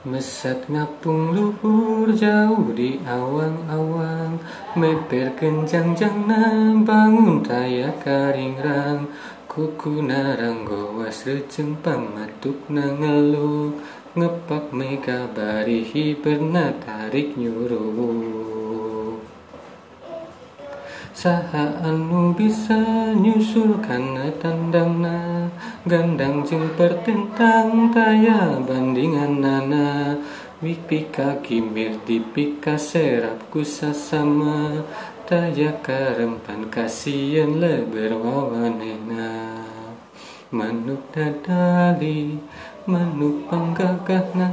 Mesat ngapung luhur jauh di awang-awang. Meper kenjang jangna bangun taya karingrang Kuku narang gowas receng pamatuk nangeluk Ngepak mega barihi pernah tarik nyuruh Saha anu bisa nyusul karena tandangna Gandang jeng pertentang taya bandingan nana. Wipika kimir dipika serap kusasama Taya karempan kasian leber wawanena. Manuk dadali manuk panggagahna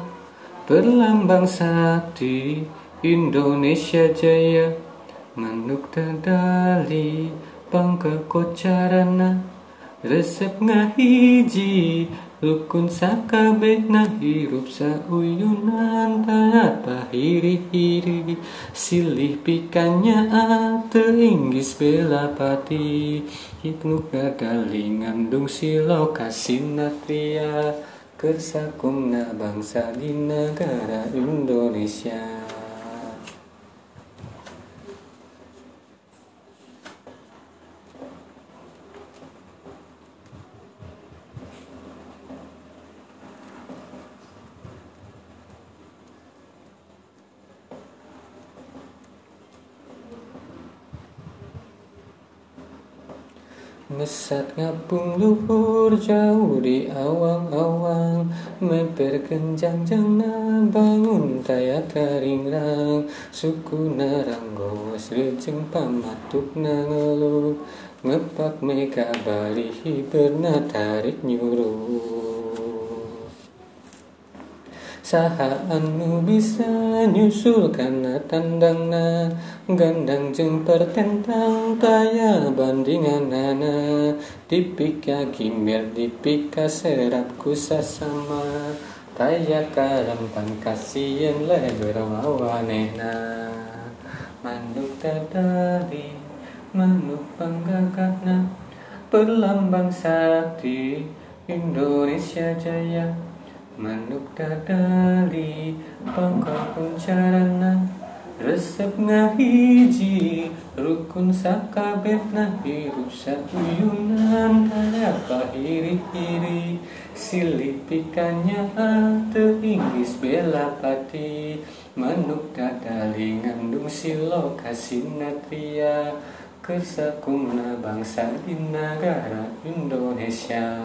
Berlambang sakti Indonesia Jaya Manuk dadali bangga kocarana. Resep ngahiji Rukun sakabehna hirup sauyunan tanpa hiri-hiri. Silih pikanya teinggis bela pati Hipnu gadali ngandung silo kasinatria Kersakungna bangsa di negara Indonesia Mesat ngapung luhur jauh di awang-awang Meper kenjang jangna bangun taya karingrang Suku narang gowas rejeng pamatuk nangeluk Ngepak meka balihi pernah tarik nyuruh Saha anu bisa nyusul karena tandangna Gandang jeng pertentang taya bandingan nana. Dipika kimir dipika serap kusasama Taya karampan kasian leber mawanena Manuk tadari manuk panggagana Perlambang sakti Indonesia Jaya Manuk dadali bangka pencarana Resep ngahiji Rukun sakabehna hirup satuyunan Tanapa hiri-hiri Silih pikanya teinggis bela pati. Manuk dadali ngandung silo kasinatria Kersakungna bangsa di negara Indonesia